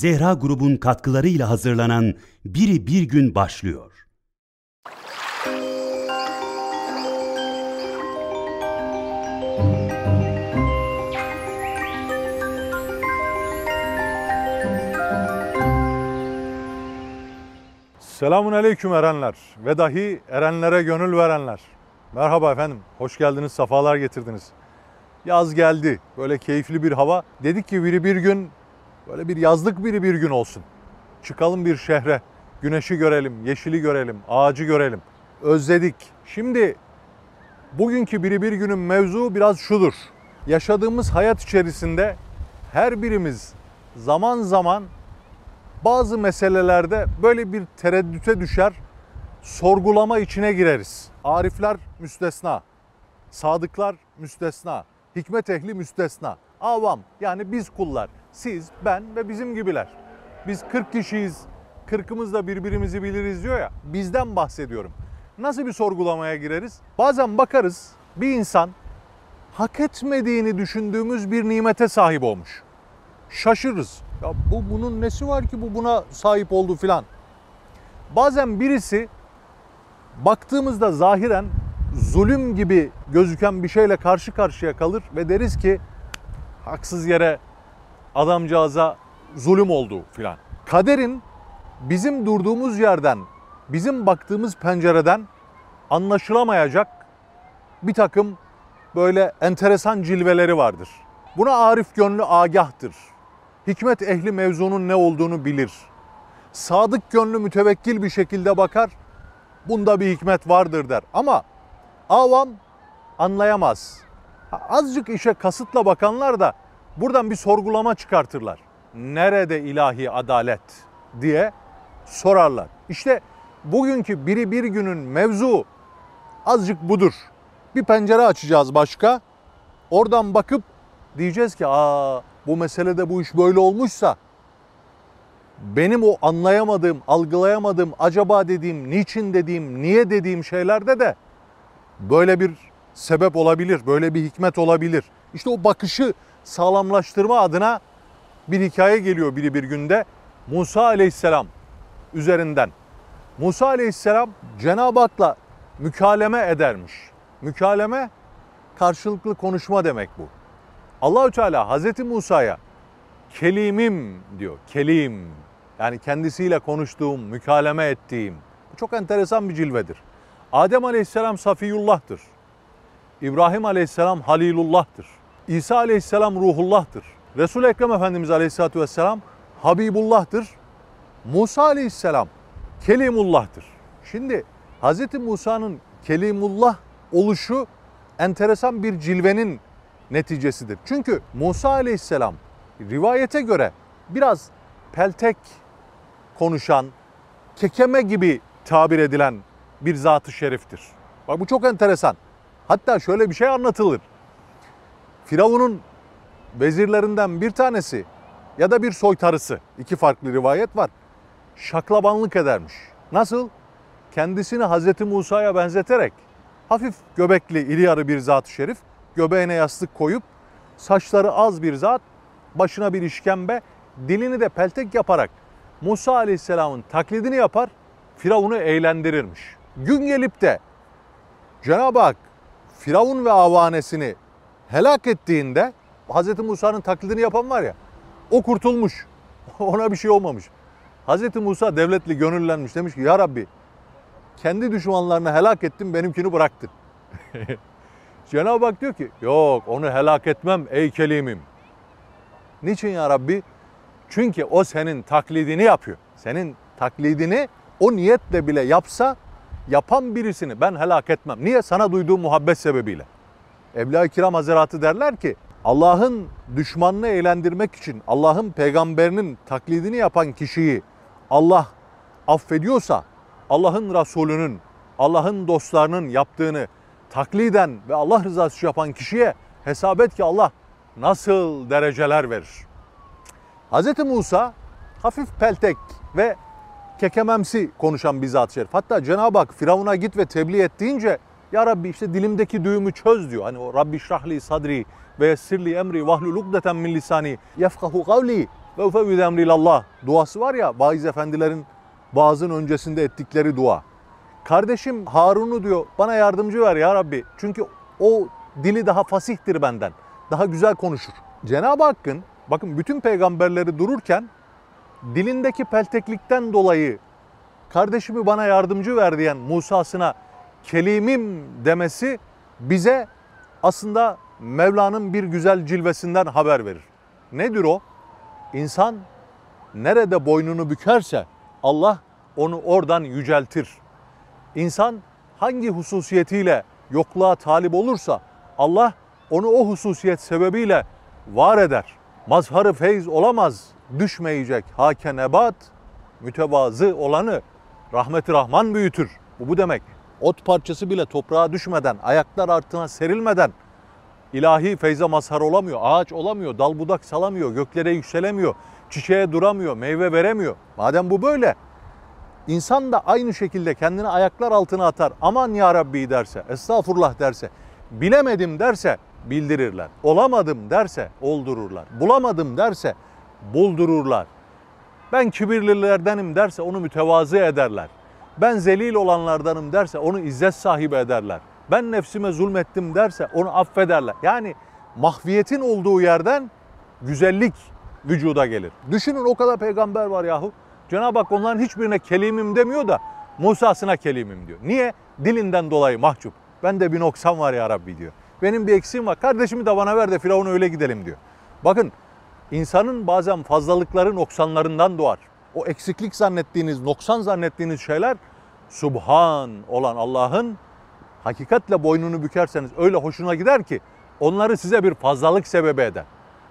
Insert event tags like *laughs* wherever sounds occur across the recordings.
Zehra grubun katkılarıyla hazırlanan Biri Bir Gün başlıyor. Selamun aleyküm erenler ve dahi erenlere gönül verenler. Merhaba efendim, hoş geldiniz, sefalar getirdiniz. Yaz geldi, böyle keyifli bir hava. Dedik ki biri bir gün, böyle bir yazlık biri bir gün olsun. Çıkalım bir şehre, güneşi görelim, yeşili görelim, ağacı görelim. Özledik. Şimdi bugünkü biri bir günün mevzu biraz şudur. Yaşadığımız hayat içerisinde her birimiz zaman zaman bazı meselelerde böyle bir tereddüte düşer, sorgulama içine gireriz. Arifler müstesna, sadıklar müstesna, hikmet ehli müstesna, avam yani biz kullar, siz, ben ve bizim gibiler. Biz 40 kişiyiz, kırkımız da birbirimizi biliriz diyor ya, bizden bahsediyorum. Nasıl bir sorgulamaya gireriz? Bazen bakarız bir insan hak etmediğini düşündüğümüz bir nimete sahip olmuş. Şaşırırız. Ya bu bunun nesi var ki bu buna sahip oldu filan. Bazen birisi baktığımızda zahiren zulüm gibi gözüken bir şeyle karşı karşıya kalır ve deriz ki haksız yere adamcağıza zulüm oldu filan. Kaderin bizim durduğumuz yerden, bizim baktığımız pencereden anlaşılamayacak bir takım böyle enteresan cilveleri vardır. Buna Arif gönlü agahtır. Hikmet ehli mevzunun ne olduğunu bilir. Sadık gönlü mütevekkil bir şekilde bakar. Bunda bir hikmet vardır der. Ama avam anlayamaz. Azıcık işe kasıtla bakanlar da buradan bir sorgulama çıkartırlar. Nerede ilahi adalet diye sorarlar. İşte bugünkü biri bir günün mevzu azıcık budur. Bir pencere açacağız başka. Oradan bakıp diyeceğiz ki aa bu meselede bu iş böyle olmuşsa benim o anlayamadığım, algılayamadığım, acaba dediğim, niçin dediğim, niye dediğim şeylerde de böyle bir sebep olabilir, böyle bir hikmet olabilir. İşte o bakışı sağlamlaştırma adına bir hikaye geliyor biri bir günde. Musa aleyhisselam üzerinden. Musa aleyhisselam Cenab-ı Hak'la mükaleme edermiş. Mükaleme karşılıklı konuşma demek bu. Allahü Teala Hazreti Musa'ya kelimim diyor. Kelim. Yani kendisiyle konuştuğum, mükaleme ettiğim. Çok enteresan bir cilvedir. Adem Aleyhisselam Safiyullah'tır. İbrahim Aleyhisselam Halilullah'tır. İsa Aleyhisselam Ruhullah'tır. Resul Ekrem Efendimiz Aleyhisselatü Vesselam Habibullah'tır. Musa Aleyhisselam Kelimullah'tır. Şimdi Hz. Musa'nın Kelimullah oluşu enteresan bir cilvenin neticesidir. Çünkü Musa Aleyhisselam rivayete göre biraz peltek konuşan, kekeme gibi tabir edilen bir zatı şeriftir. Bak bu çok enteresan. Hatta şöyle bir şey anlatılır. Firavun'un vezirlerinden bir tanesi ya da bir soytarısı, iki farklı rivayet var. Şaklabanlık edermiş. Nasıl? Kendisini Hazreti Musa'ya benzeterek hafif göbekli, iri yarı bir zat-ı şerif göbeğine yastık koyup saçları az bir zat, başına bir işkembe, dilini de peltek yaparak Musa Aleyhisselam'ın taklidini yapar, Firavun'u eğlendirirmiş. Gün gelip de Cenab-ı Hak Firavun ve avanesini helak ettiğinde Hz. Musa'nın taklidini yapan var ya o kurtulmuş. *laughs* Ona bir şey olmamış. Hz. Musa devletli gönüllenmiş demiş ki ya Rabbi kendi düşmanlarını helak ettin benimkini bıraktın. *laughs* Cenab-ı Hak diyor ki yok onu helak etmem ey kelimim. Niçin ya Rabbi? Çünkü o senin taklidini yapıyor. Senin taklidini o niyetle bile yapsa yapan birisini ben helak etmem. Niye? Sana duyduğum muhabbet sebebiyle. Evliya-i Kiram Hazretleri derler ki Allah'ın düşmanını eğlendirmek için Allah'ın peygamberinin taklidini yapan kişiyi Allah affediyorsa Allah'ın Resulü'nün, Allah'ın dostlarının yaptığını takliden ve Allah rızası için yapan kişiye hesap et ki Allah nasıl dereceler verir. Hz. Musa hafif peltek ve kekememsi konuşan bir zat şerif. Hatta Cenab-ı Hak Firavun'a git ve tebliğ et deyince ya Rabbi işte dilimdeki düğümü çöz diyor. Hani o Rabbi şrahli sadri ve yessirli emri vahlul ukdeten min lisani yefkahu kavli. Ve ufevvide emrilallah duası var ya vaiz efendilerin vaazın öncesinde ettikleri dua. Kardeşim Harun'u diyor bana yardımcı ver ya Rabbi. Çünkü o dili daha fasihtir benden. Daha güzel konuşur. Cenab-ı Hakk'ın bakın bütün peygamberleri dururken dilindeki pelteklikten dolayı kardeşimi bana yardımcı ver diyen Musa'sına kelimim demesi bize aslında Mevla'nın bir güzel cilvesinden haber verir. Nedir o? İnsan nerede boynunu bükerse Allah onu oradan yüceltir. İnsan hangi hususiyetiyle yokluğa talip olursa Allah onu o hususiyet sebebiyle var eder. Mazharı feyz olamaz, düşmeyecek hake nebat, mütevazı olanı rahmeti rahman büyütür. Bu bu demek. Ot parçası bile toprağa düşmeden, ayaklar altına serilmeden ilahi feyze mazhar olamıyor, ağaç olamıyor, dal budak salamıyor, göklere yükselemiyor, çiçeğe duramıyor, meyve veremiyor. Madem bu böyle, insan da aynı şekilde kendini ayaklar altına atar. Aman ya Rabbi derse, estağfurullah derse, bilemedim derse bildirirler. Olamadım derse oldururlar. Bulamadım derse buldururlar. Ben kibirlilerdenim derse onu mütevazı ederler. Ben zelil olanlardanım derse onu izzet sahibi ederler. Ben nefsime zulmettim derse onu affederler. Yani mahviyetin olduğu yerden güzellik vücuda gelir. Düşünün o kadar peygamber var yahu. Cenab-ı Hak onların hiçbirine kelimim demiyor da Musa'sına kelimim diyor. Niye? Dilinden dolayı mahcup. Ben de bir noksan var ya Rabbi diyor. Benim bir eksiğim var. Kardeşimi de bana ver de Firavun'a öyle gidelim diyor. Bakın insanın bazen fazlalıkları noksanlarından doğar. O eksiklik zannettiğiniz, noksan zannettiğiniz şeyler Subhan olan Allah'ın hakikatle boynunu bükerseniz öyle hoşuna gider ki onları size bir fazlalık sebebi eder.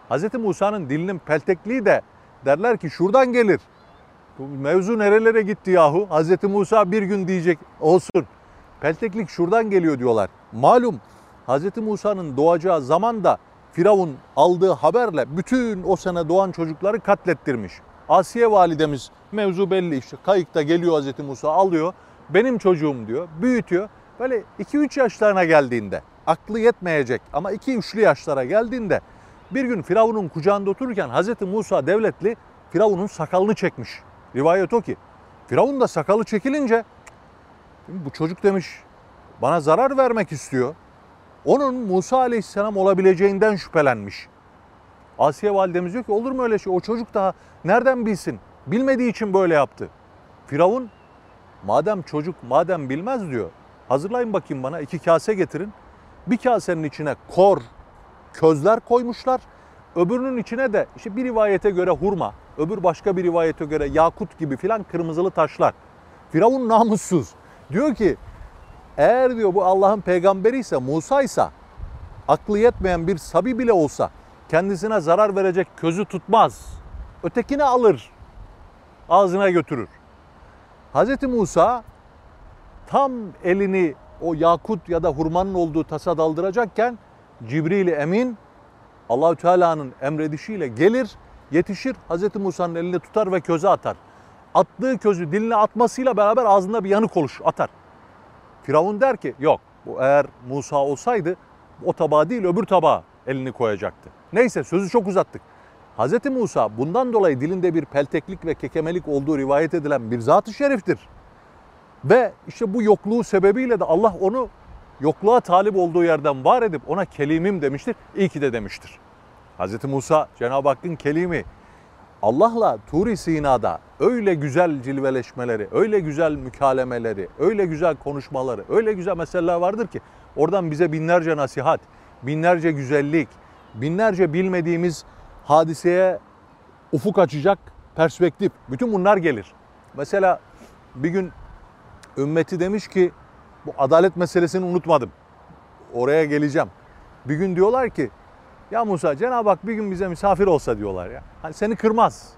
Hz. Musa'nın dilinin peltekliği de derler ki şuradan gelir. Mevzu nerelere gitti yahu? Hz. Musa bir gün diyecek olsun. Pelteklik şuradan geliyor diyorlar. Malum Hz. Musa'nın doğacağı zaman da Firavun aldığı haberle bütün o sene doğan çocukları katlettirmiş. Asiye validemiz mevzu belli işte kayıkta geliyor Hz. Musa alıyor. Benim çocuğum diyor büyütüyor. Böyle 2-3 yaşlarına geldiğinde aklı yetmeyecek ama 2-3'lü yaşlara geldiğinde bir gün Firavun'un kucağında otururken Hz. Musa devletli Firavun'un sakalını çekmiş. Rivayet o ki Firavun da sakalı çekilince bu çocuk demiş bana zarar vermek istiyor. Onun Musa aleyhisselam olabileceğinden şüphelenmiş. Asiye validemiz diyor ki olur mu öyle şey? O çocuk daha nereden bilsin? Bilmediği için böyle yaptı. Firavun madem çocuk madem bilmez diyor. Hazırlayın bakayım bana iki kase getirin. Bir kasenin içine kor, közler koymuşlar. Öbürünün içine de işte bir rivayete göre hurma, öbür başka bir rivayete göre yakut gibi filan kırmızılı taşlar. Firavun namussuz. Diyor ki eğer diyor bu Allah'ın peygamberi ise Musa ise aklı yetmeyen bir sabi bile olsa kendisine zarar verecek közü tutmaz. Ötekini alır. Ağzına götürür. Hz. Musa tam elini o yakut ya da hurmanın olduğu tasa daldıracakken Cibril Emin Allahü Teala'nın emredişiyle gelir, yetişir, Hz. Musa'nın elini tutar ve köze atar. Attığı közü diline atmasıyla beraber ağzında bir yanık oluş atar. Firavun der ki yok bu eğer Musa olsaydı o tabağa değil öbür tabağa elini koyacaktı. Neyse sözü çok uzattık. Hz. Musa bundan dolayı dilinde bir pelteklik ve kekemelik olduğu rivayet edilen bir zat-ı şeriftir. Ve işte bu yokluğu sebebiyle de Allah onu yokluğa talip olduğu yerden var edip ona kelimim demiştir. İyi ki de demiştir. Hz. Musa Cenab-ı Hakk'ın kelimi Allah'la Turi Sina'da öyle güzel cilveleşmeleri, öyle güzel mükalemeleri, öyle güzel konuşmaları, öyle güzel meseleler vardır ki oradan bize binlerce nasihat, binlerce güzellik, binlerce bilmediğimiz hadiseye ufuk açacak perspektif. Bütün bunlar gelir. Mesela bir gün ümmeti demiş ki bu adalet meselesini unutmadım. Oraya geleceğim. Bir gün diyorlar ki ya Musa Cenab-ı Hak bir gün bize misafir olsa diyorlar ya. Hani seni kırmaz.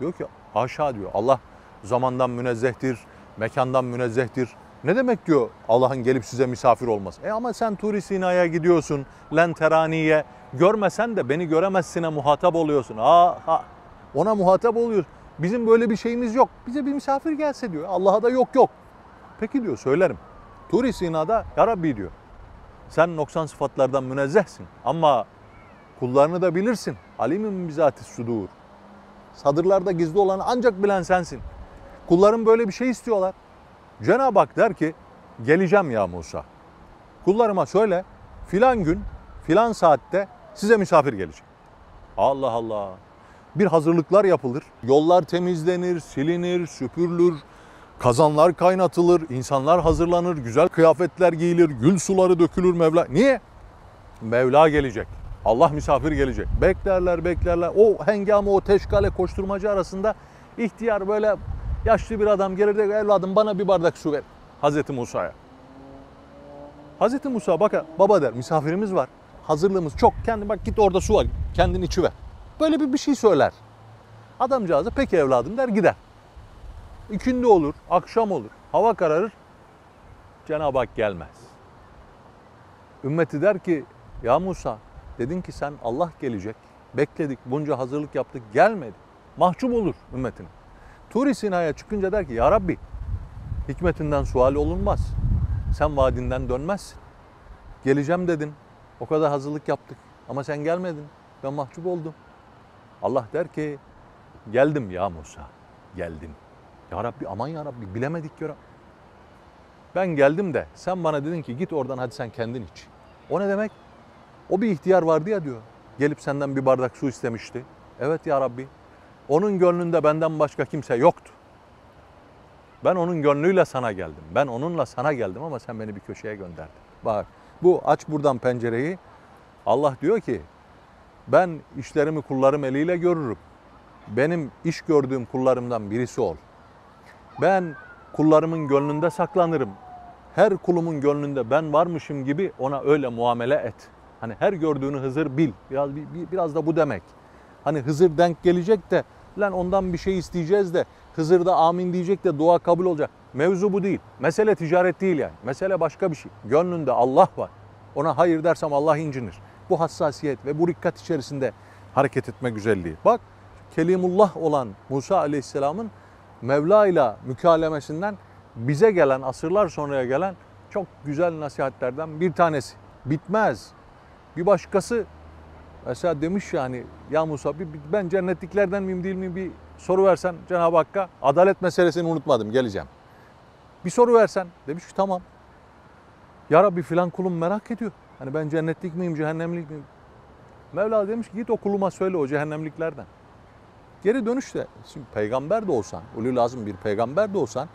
Diyor ki haşa diyor. Allah zamandan münezzehtir, mekandan münezzehtir. Ne demek diyor Allah'ın gelip size misafir olması? E ama sen Turi Sina'ya gidiyorsun, Lenterani'ye. Görmesen de beni göremezsine muhatap oluyorsun. Ha, ha. Ona muhatap oluyorsun. Bizim böyle bir şeyimiz yok. Bize bir misafir gelse diyor. Allah'a da yok yok. Peki diyor söylerim. Turi Sina'da ya Rabbi diyor. Sen noksan sıfatlardan münezzehsin ama kullarını da bilirsin. Alimin bizati sudur. Sadırlarda gizli olanı ancak bilen sensin. Kullarım böyle bir şey istiyorlar. Cenab-ı Hak der ki geleceğim ya Musa. Kullarıma söyle filan gün filan saatte size misafir gelecek. Allah Allah. Bir hazırlıklar yapılır. Yollar temizlenir, silinir, süpürülür. Kazanlar kaynatılır, insanlar hazırlanır, güzel kıyafetler giyilir, gül suları dökülür Mevla. Niye? Mevla gelecek. Allah misafir gelecek. Beklerler, beklerler. O hengamı, o teşkale koşturmacı arasında ihtiyar böyle yaşlı bir adam gelir de evladım bana bir bardak su ver. Hazreti Musa'ya. Hazreti Musa bak baba der misafirimiz var. Hazırlığımız çok. Kendi bak git orada su var. Kendin içi ver. Böyle bir bir şey söyler. Adamcağız da peki evladım der gider. İkindi olur, akşam olur, hava kararır. Cenab-ı Hak gelmez. Ümmeti der ki ya Musa dedin ki sen Allah gelecek. Bekledik bunca hazırlık yaptık gelmedi. Mahcup olur ümmetine. Turi Sina'ya çıkınca der ki ya Rabbi hikmetinden sual olunmaz. Sen vaadinden dönmezsin. Geleceğim dedin. O kadar hazırlık yaptık. Ama sen gelmedin. Ben mahcup oldum. Allah der ki geldim ya Musa. Geldim. Ya Rabbi aman ya Rabbi bilemedik ya Rabbi. Ben geldim de sen bana dedin ki git oradan hadi sen kendin iç. O ne demek? O bir ihtiyar vardı ya diyor. Gelip senden bir bardak su istemişti. Evet ya Rabbi. Onun gönlünde benden başka kimse yoktu. Ben onun gönlüyle sana geldim. Ben onunla sana geldim ama sen beni bir köşeye gönderdin. Bak bu aç buradan pencereyi. Allah diyor ki ben işlerimi kullarım eliyle görürüm. Benim iş gördüğüm kullarımdan birisi ol. Ben kullarımın gönlünde saklanırım. Her kulumun gönlünde ben varmışım gibi ona öyle muamele et. Hani her gördüğünü Hızır bil. Biraz bir- bir- biraz da bu demek. Hani Hızır denk gelecek de lan ondan bir şey isteyeceğiz de Hızır da amin diyecek de dua kabul olacak. Mevzu bu değil. Mesele ticaret değil yani. Mesele başka bir şey. Gönlünde Allah var. Ona hayır dersem Allah incinir. Bu hassasiyet ve bu dikkat içerisinde hareket etme güzelliği. Bak Kelimullah olan Musa Aleyhisselam'ın Mevla ile mükalemesinden bize gelen, asırlar sonraya gelen çok güzel nasihatlerden bir tanesi. Bitmez. Bir başkası mesela demiş yani ya Musa ben cennetliklerden miyim değil miyim bir soru versen Cenab-ı Hakk'a adalet meselesini unutmadım geleceğim. Bir soru versen demiş ki tamam. Ya Rabbi filan kulum merak ediyor. Hani ben cennetlik miyim, cehennemlik miyim? Mevla demiş ki git o kuluma söyle o cehennemliklerden. Geri dönüşte şimdi peygamber de olsan, ulul lazım bir peygamber de olsan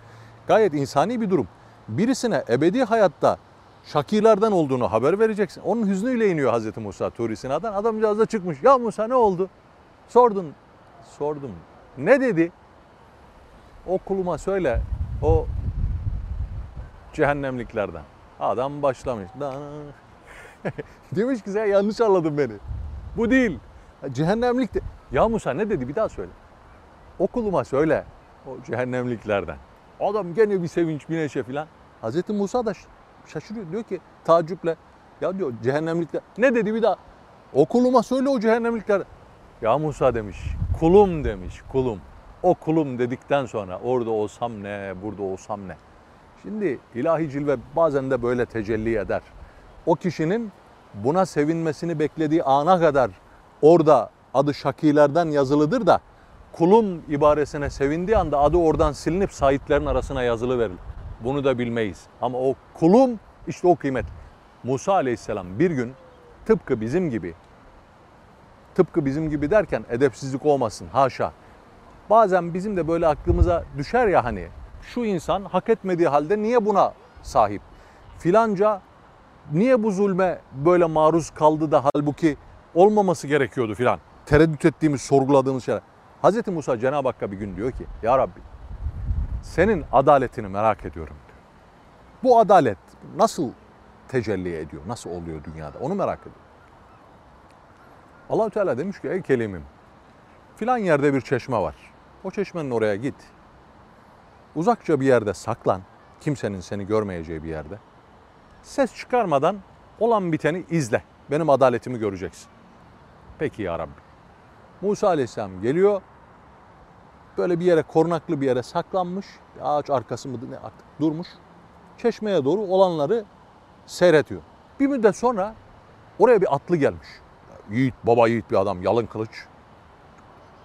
gayet insani bir durum. Birisine ebedi hayatta şakirlerden olduğunu haber vereceksin. Onun hüznüyle iniyor Hazreti Musa Turi Sina'dan. Adamcağız da çıkmış. Ya Musa ne oldu? Sordun. Sordum. Ne dedi? O kuluma söyle. O cehennemliklerden. Adam başlamış. *laughs* Demiş ki sen yanlış anladın beni. Bu değil. Cehennemlik de. Ya Musa ne dedi bir daha söyle. O kuluma söyle. O cehennemliklerden. Adam gene bir sevinç bir neşe filan. Hazreti Musa da şaşırıyor. Diyor ki tacüple. Ya diyor cehennemlikler. Ne dedi bir daha. O kuluma söyle o cehennemlikler. Ya Musa demiş. Kulum demiş kulum. O kulum dedikten sonra orada olsam ne, burada olsam ne. Şimdi ilahi cilve bazen de böyle tecelli eder. O kişinin buna sevinmesini beklediği ana kadar orada adı şakilerden yazılıdır da kulum ibaresine sevindiği anda adı oradan silinip sahiplerin arasına yazılı verilir. Bunu da bilmeyiz. Ama o kulum işte o kıymet. Musa aleyhisselam bir gün tıpkı bizim gibi tıpkı bizim gibi derken edepsizlik olmasın haşa. Bazen bizim de böyle aklımıza düşer ya hani şu insan hak etmediği halde niye buna sahip? Filanca niye bu zulme böyle maruz kaldı da halbuki olmaması gerekiyordu filan. Tereddüt ettiğimiz, sorguladığımız şeyler. Hz. Musa Cenab-ı Hakk'a bir gün diyor ki Ya Rabbi senin adaletini merak ediyorum diyor. Bu adalet nasıl tecelli ediyor, nasıl oluyor dünyada onu merak ediyorum. Allahü Teala demiş ki ey kelimim filan yerde bir çeşme var. O çeşmenin oraya git. Uzakça bir yerde saklan. Kimsenin seni görmeyeceği bir yerde. Ses çıkarmadan olan biteni izle. Benim adaletimi göreceksin. Peki ya Rabbi. Musa Aleyhisselam geliyor. Böyle bir yere korunaklı bir yere saklanmış. Bir ağaç arkası mıdır ne artık durmuş. Çeşmeye doğru olanları seyrediyor. Bir müddet sonra oraya bir atlı gelmiş. Yiğit, baba yiğit bir adam, yalın kılıç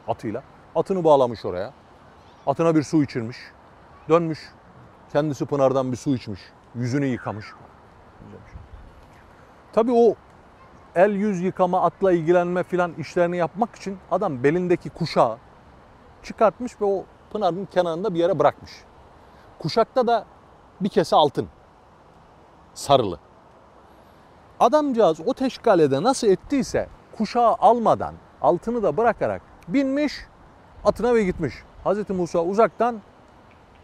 atıyla. Atını bağlamış oraya. Atına bir su içirmiş. Dönmüş. Kendisi pınardan bir su içmiş. Yüzünü yıkamış. Tabii o el yüz yıkama, atla ilgilenme filan işlerini yapmak için adam belindeki kuşağı çıkartmış ve o pınarın kenarında bir yere bırakmış. Kuşakta da bir kese altın. Sarılı. Adamcağız o teşkalede nasıl ettiyse kuşağı almadan altını da bırakarak binmiş atına ve gitmiş. Hazreti Musa uzaktan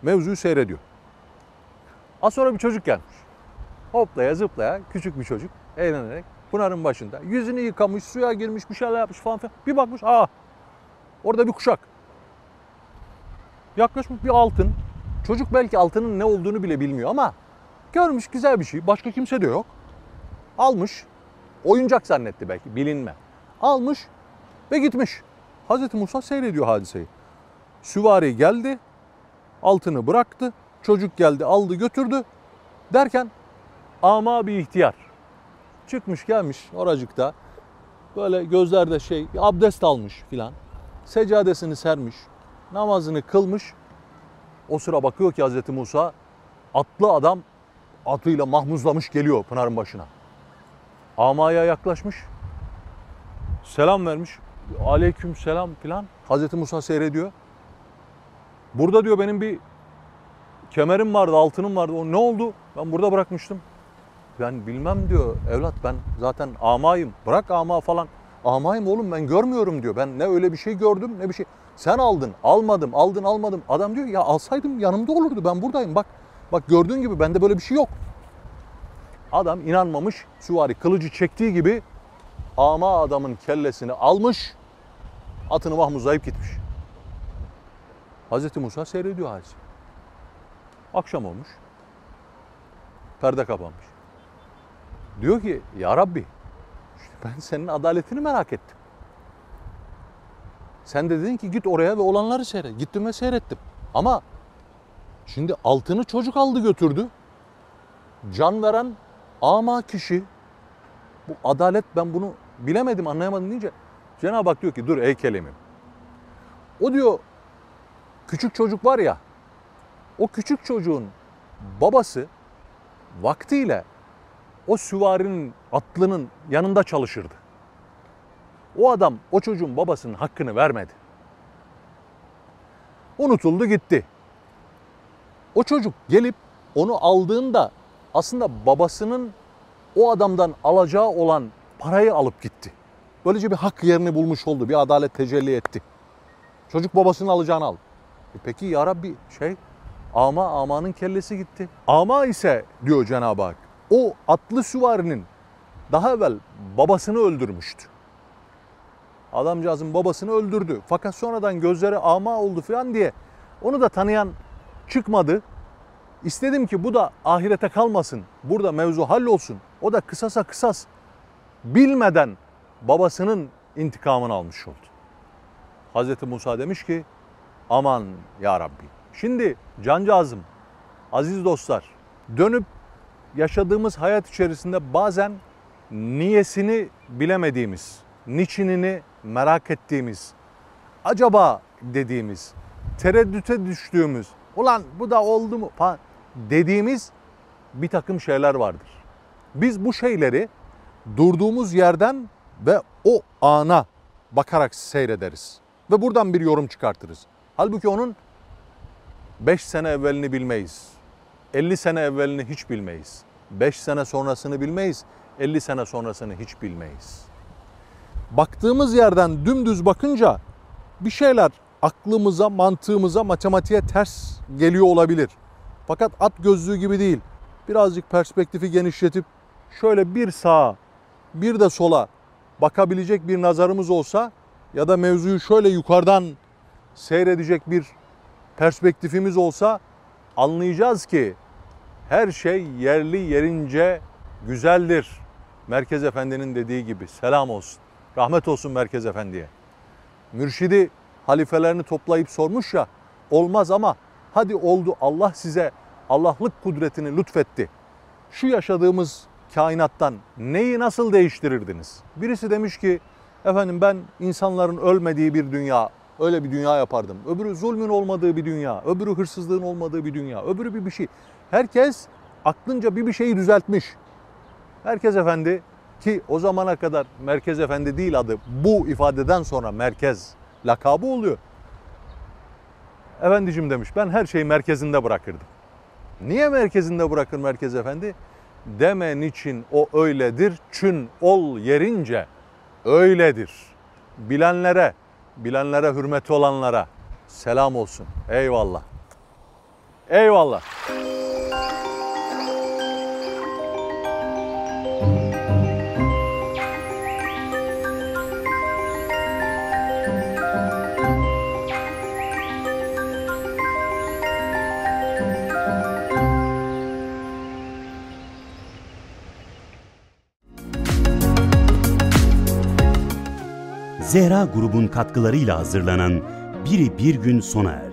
mevzuyu seyrediyor. Az sonra bir çocuk gelmiş. Hoplaya zıplaya küçük bir çocuk eğlenerek Pınar'ın başında. Yüzünü yıkamış, suya girmiş, bir şeyler yapmış falan filan. Bir bakmış, aa orada bir kuşak. Yaklaşmış bir altın. Çocuk belki altının ne olduğunu bile bilmiyor ama görmüş güzel bir şey. Başka kimse de yok. Almış. Oyuncak zannetti belki bilinme. Almış ve gitmiş. Hazreti Musa seyrediyor hadiseyi. Süvari geldi. Altını bıraktı. Çocuk geldi aldı götürdü. Derken ama bir ihtiyar. Çıkmış gelmiş oracıkta. Böyle gözlerde şey abdest almış filan. Seccadesini sermiş. Namazını kılmış. O sıra bakıyor ki Hazreti Musa atlı adam atıyla mahmuzlamış geliyor Pınar'ın başına. Amaya yaklaşmış. Selam vermiş. Aleyküm selam filan. Hazreti Musa seyrediyor. Burada diyor benim bir kemerim vardı, altınım vardı. O ne oldu? Ben burada bırakmıştım. Ben bilmem diyor evlat ben zaten amayım. Bırak ama falan. Amayım oğlum ben görmüyorum diyor. Ben ne öyle bir şey gördüm ne bir şey. Sen aldın, almadım, aldın, almadım. Adam diyor ya alsaydım yanımda olurdu. Ben buradayım bak. Bak gördüğün gibi bende böyle bir şey yok. Adam inanmamış. Süvari kılıcı çektiği gibi ama adamın kellesini almış. Atını mahmuzlayıp gitmiş. Hazreti Musa seyrediyor hadise. Akşam olmuş. Perde kapanmış. Diyor ki ya Rabbi işte ben senin adaletini merak ettim. Sen de dedin ki git oraya ve olanları seyret. Gittim ve seyrettim. Ama şimdi altını çocuk aldı götürdü. Can veren ama kişi bu adalet ben bunu bilemedim anlayamadım deyince Cenab-ı Hak diyor ki dur ey kelimim. O diyor küçük çocuk var ya o küçük çocuğun babası vaktiyle o süvarinin atlının yanında çalışırdı. O adam o çocuğun babasının hakkını vermedi. Unutuldu gitti. O çocuk gelip onu aldığında aslında babasının o adamdan alacağı olan parayı alıp gitti. Böylece bir hak yerini bulmuş oldu. Bir adalet tecelli etti. Çocuk babasının alacağını aldı. E peki ya Rabbi şey ama amanın kellesi gitti. Ama ise diyor Cenab-ı Hak o atlı süvarinin daha evvel babasını öldürmüştü. Adamcağızın babasını öldürdü. Fakat sonradan gözleri ama oldu falan diye onu da tanıyan çıkmadı. İstedim ki bu da ahirete kalmasın. Burada mevzu hallolsun. O da kısasa kısas bilmeden babasının intikamını almış oldu. Hazreti Musa demiş ki aman ya Rabbi. Şimdi cancağızım, aziz dostlar dönüp yaşadığımız hayat içerisinde bazen niyesini bilemediğimiz, niçinini merak ettiğimiz, acaba dediğimiz, tereddüte düştüğümüz, ulan bu da oldu mu falan dediğimiz bir takım şeyler vardır. Biz bu şeyleri durduğumuz yerden ve o ana bakarak seyrederiz. Ve buradan bir yorum çıkartırız. Halbuki onun 5 sene evvelini bilmeyiz. 50 sene evvelini hiç bilmeyiz. 5 sene sonrasını bilmeyiz. 50 sene sonrasını hiç bilmeyiz. Baktığımız yerden dümdüz bakınca bir şeyler aklımıza, mantığımıza, matematiğe ters geliyor olabilir. Fakat at gözlüğü gibi değil. Birazcık perspektifi genişletip şöyle bir sağa, bir de sola bakabilecek bir nazarımız olsa ya da mevzuyu şöyle yukarıdan seyredecek bir perspektifimiz olsa anlayacağız ki her şey yerli yerince güzeldir. Merkez Efendi'nin dediği gibi selam olsun. Rahmet olsun Merkez Efendi'ye. Mürşidi halifelerini toplayıp sormuş ya olmaz ama hadi oldu Allah size Allah'lık kudretini lütfetti. Şu yaşadığımız kainattan neyi nasıl değiştirirdiniz? Birisi demiş ki efendim ben insanların ölmediği bir dünya Öyle bir dünya yapardım. Öbürü zulmün olmadığı bir dünya, öbürü hırsızlığın olmadığı bir dünya, öbürü bir bir şey. Herkes aklınca bir bir şeyi düzeltmiş. Merkez Efendi ki o zamana kadar Merkez Efendi değil adı bu ifadeden sonra merkez lakabı oluyor. Efendicim demiş ben her şeyi merkezinde bırakırdım. Niye merkezinde bırakır Merkez Efendi? Demen için o öyledir. Çün ol yerince öyledir. Bilenlere, bilenlere hürmeti olanlara selam olsun. Eyvallah. Eyvallah. Zehra grubun katkılarıyla hazırlanan Biri Bir Gün sona erdi.